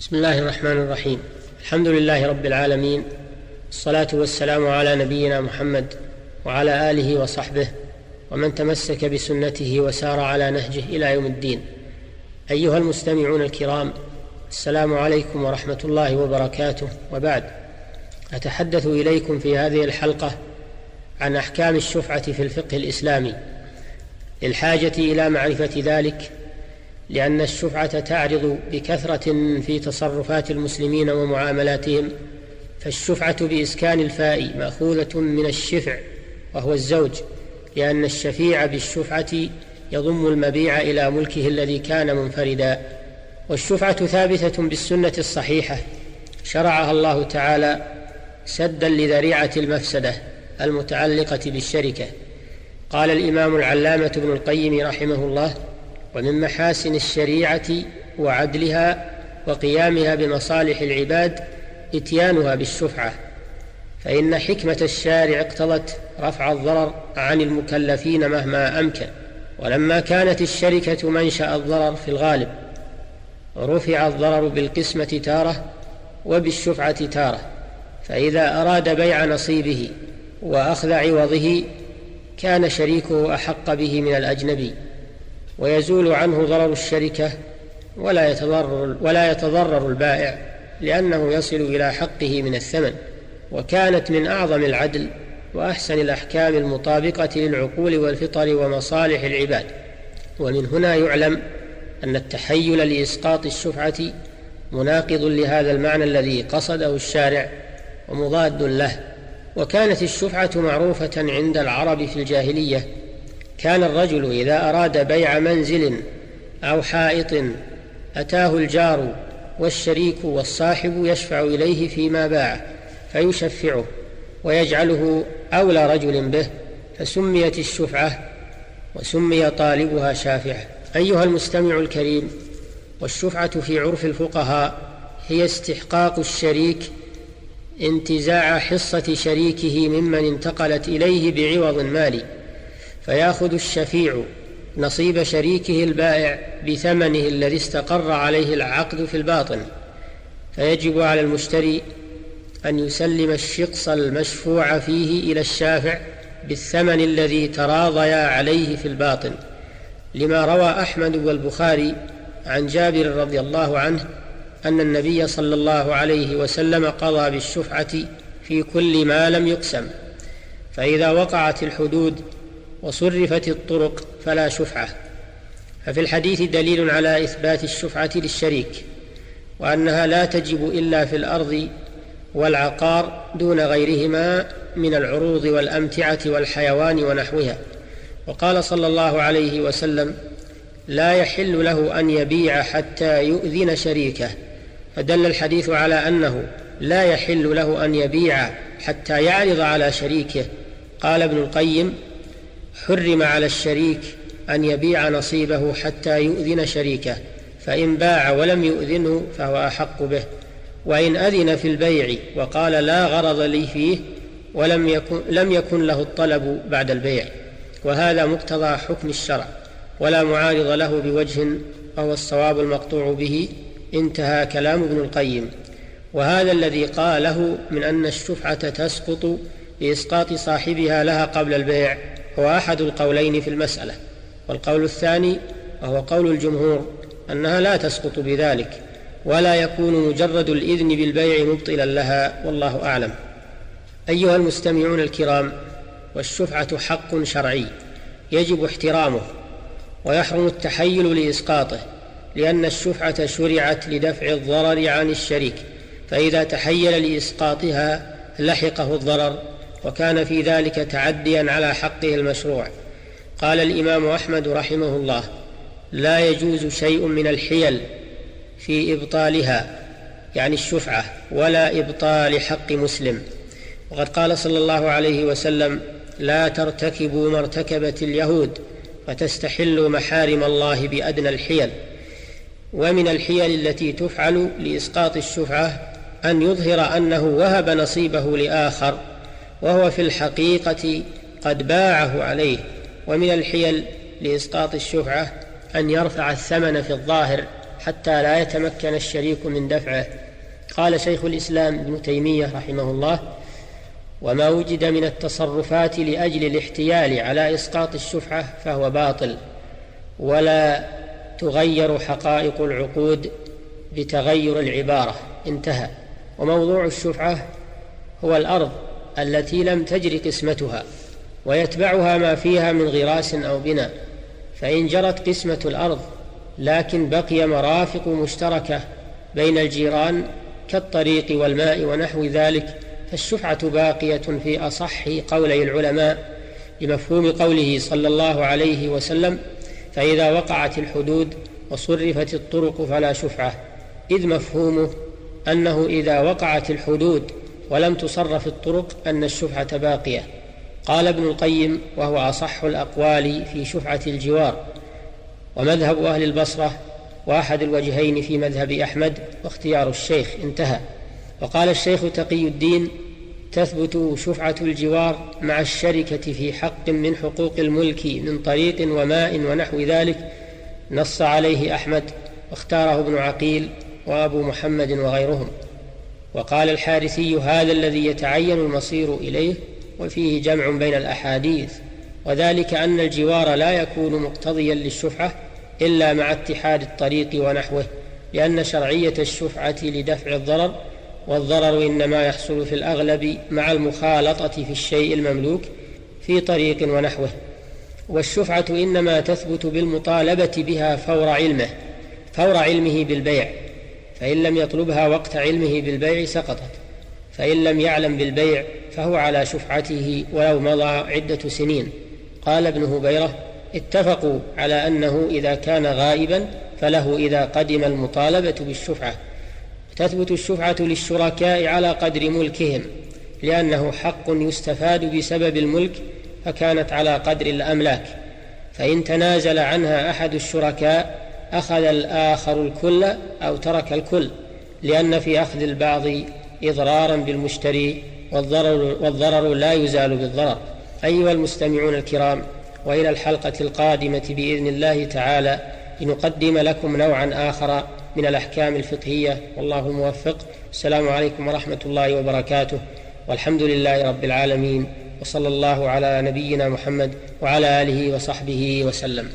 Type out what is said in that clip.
بسم الله الرحمن الرحيم. الحمد لله رب العالمين. الصلاة والسلام على نبينا محمد وعلى آله وصحبه ومن تمسك بسنته وسار على نهجه إلى يوم الدين. أيها المستمعون الكرام السلام عليكم ورحمة الله وبركاته. وبعد أتحدث إليكم في هذه الحلقة عن أحكام الشفعة في الفقه الإسلامي. للحاجة إلى معرفة ذلك لأن الشفعة تعرض بكثرة في تصرفات المسلمين ومعاملاتهم فالشفعة بإسكان الفاء مأخوذة من الشفع وهو الزوج لأن الشفيع بالشفعة يضم المبيع إلى ملكه الذي كان منفردا. والشفعة ثابتة بالسنة الصحيحة شرعها الله تعالى سدا لذريعة المفسدة المتعلقة بالشركة. قال الإمام العلامة ابن القيم رحمه الله ومن محاسن الشريعة وعدلها وقيامها بمصالح العباد إتيانها بالشفعة فإن حكمة الشارع اقتضت رفع الضرر عن المكلفين مهما أمكن ولما كانت الشركة منشأ الضرر في الغالب رفع الضرر بالقسمة تارة وبالشفعة تارة فإذا أراد بيع نصيبه وأخذ عوضه كان شريكه أحق به من الأجنبي. ويزول عنه ضرر الشركة ولا يتضرر ولا يتضرر البائع لأنه يصل إلى حقه من الثمن وكانت من أعظم العدل وأحسن الأحكام المطابقة للعقول والفطر ومصالح العباد. ومن هنا يعلم أن التحيل لإسقاط الشفعة مناقض لهذا المعنى الذي قصده الشارع ومضاد له وكانت الشفعة معروفة عند العرب في الجاهلية كان الرجل إذا أراد بيع منزل أو حائط أتاه الجار والشريك والصاحب يشفع إليه فيما باع فيشفعه ويجعله أولى رجل به فسميت الشفعة وسمي طالبها شافعة. أيها المستمع الكريم والشفعة في عرف الفقهاء هي استحقاق الشريك انتزاع حصة شريكه ممن انتقلت إليه بعوض مالي فياخذ الشفيع نصيب شريكه البائع بثمنه الذي استقر عليه العقد في الباطن. فيجب على المشتري أن يسلم الشقص المشفوع فيه إلى الشافع بالثمن الذي تراضيا عليه في الباطن. لما روى أحمد والبخاري عن جابر رضي الله عنه أن النبي صلى الله عليه وسلم قضى بالشفعة في كل ما لم يقسم. فإذا وقعت الحدود وصرفت الطرق فلا شفعة. ففي الحديث دليل على إثبات الشفعة للشريك وأنها لا تجب إلا في الأرض والعقار دون غيرهما من العروض والأمتعة والحيوان ونحوها. وقال صلى الله عليه وسلم لا يحل له أن يبيع حتى يؤذن شريكه. فدل الحديث على أنه لا يحل له أن يبيع حتى يعرض على شريكه. قال ابن القيم حرم على الشريك أن يبيع نصيبه حتى يؤذن شريكه فإن باع ولم يؤذنه فهو أحق به. وإن أذن في البيع وقال لا غرض لي فيه ولم يكن لم يكن له الطلب بعد البيع. وهذا مقتضى حكم الشرع ولا معارض له بوجه وهو الصواب المقطوع به انتهى كلام ابن القيم. وهذا الذي قاله من أن الشفعة تسقط باسقاط صاحبها لها قبل البيع. هو أحد القولين في المسألة والقول الثاني وهو قول الجمهور أنها لا تسقط بذلك ولا يكون مجرد الإذن بالبيع مبطلا لها والله أعلم. أيها المستمعون الكرام والشفعة حق شرعي يجب احترامه ويحرم التحيل لإسقاطه لأن الشفعة شرعت لدفع الضرر عن الشريك فإذا تحيل لإسقاطها لحقه الضرر وكان في ذلك تعديا على حقه المشروع. قال الإمام أحمد رحمه الله لا يجوز شيء من الحيل في إبطالها يعني الشفعة ولا إبطال حق مسلم. وقد قال صلى الله عليه وسلم لا ترتكبوا ما ارتكبت اليهود فتستحلوا محارم الله بأدنى الحيل. ومن الحيل التي تفعل لإسقاط الشفعة أن يظهر أنه وهب نصيبه لآخر وهو في الحقيقة قد باعه عليه ومن الحيل لإسقاط الشفعة أن يرفع الثمن في الظاهر حتى لا يتمكن الشريك من دفعه. قال شيخ الإسلام ابن تيمية رحمه الله وما وجد من التصرفات لأجل الاحتيال على إسقاط الشفعة فهو باطل ولا تغير حقائق العقود بتغير العبارة. انتهى. وموضوع الشفعة هو الأرض التي لم تجر قسمتها ويتبعها ما فيها من غراس أو بناء فإن جرت قسمة الأرض لكن بقي مرافق مشتركة بين الجيران كالطريق والماء ونحو ذلك فالشفعة باقية في أصح قولي العلماء بمفهوم قوله صلى الله عليه وسلم فإذا وقعت الحدود وصرفت الطرق فلا شفعة إذ مفهومه أنه إذا وقعت الحدود ولم تصرف الطرق أن الشفعة باقية. قال ابن القيم وهو أصح الأقوال في شفعة الجوار ومذهب أهل البصرة وأحد الوجهين في مذهب أحمد واختيار الشيخ انتهى. وقال الشيخ تقي الدين تثبت شفعة الجوار مع الشركة في حق من حقوق الملك من طريق وماء ونحو ذلك نص عليه أحمد واختاره ابن عقيل وأبو محمد وغيرهم. وقال الحارثي هذا الذي يتعين المصير إليه وفيه جمع بين الأحاديث وذلك أن الجوار لا يكون مقتضيا للشفعة إلا مع اتحاد الطريق ونحوه لأن شرعية الشفعة لدفع الضرر والضرر إنما يحصل في الأغلب مع المخالطة في الشيء المملوك في طريق ونحوه. والشفعة إنما تثبت بالمطالبة بها فور علمه فور علمه بالبيع. فإن لم يطلبها وقت علمه بالبيع سقطت. فإن لم يعلم بالبيع فهو على شفعته ولو مضى عدة سنين. قال ابن هبيرة اتفقوا على أنه إذا كان غائبا فله إذا قدم المطالبة بالشفعة. تثبت الشفعة للشركاء على قدر ملكهم لأنه حق يستفاد بسبب الملك فكانت على قدر الأملاك. فإن تنازل عنها أحد الشركاء أخذ الآخر الكل أو ترك الكل لأن في أخذ البعض إضرارا بالمشتري والضرر, والضرر لا يزال بالضرر. أيها المستمعون الكرام وإلى الحلقة القادمة بإذن الله تعالى لنقدم لكم نوعا آخر من الأحكام الفقهية. والله الموفق السلام عليكم ورحمة الله وبركاته. والحمد لله رب العالمين وصلى الله على نبينا محمد وعلى آله وصحبه وسلم.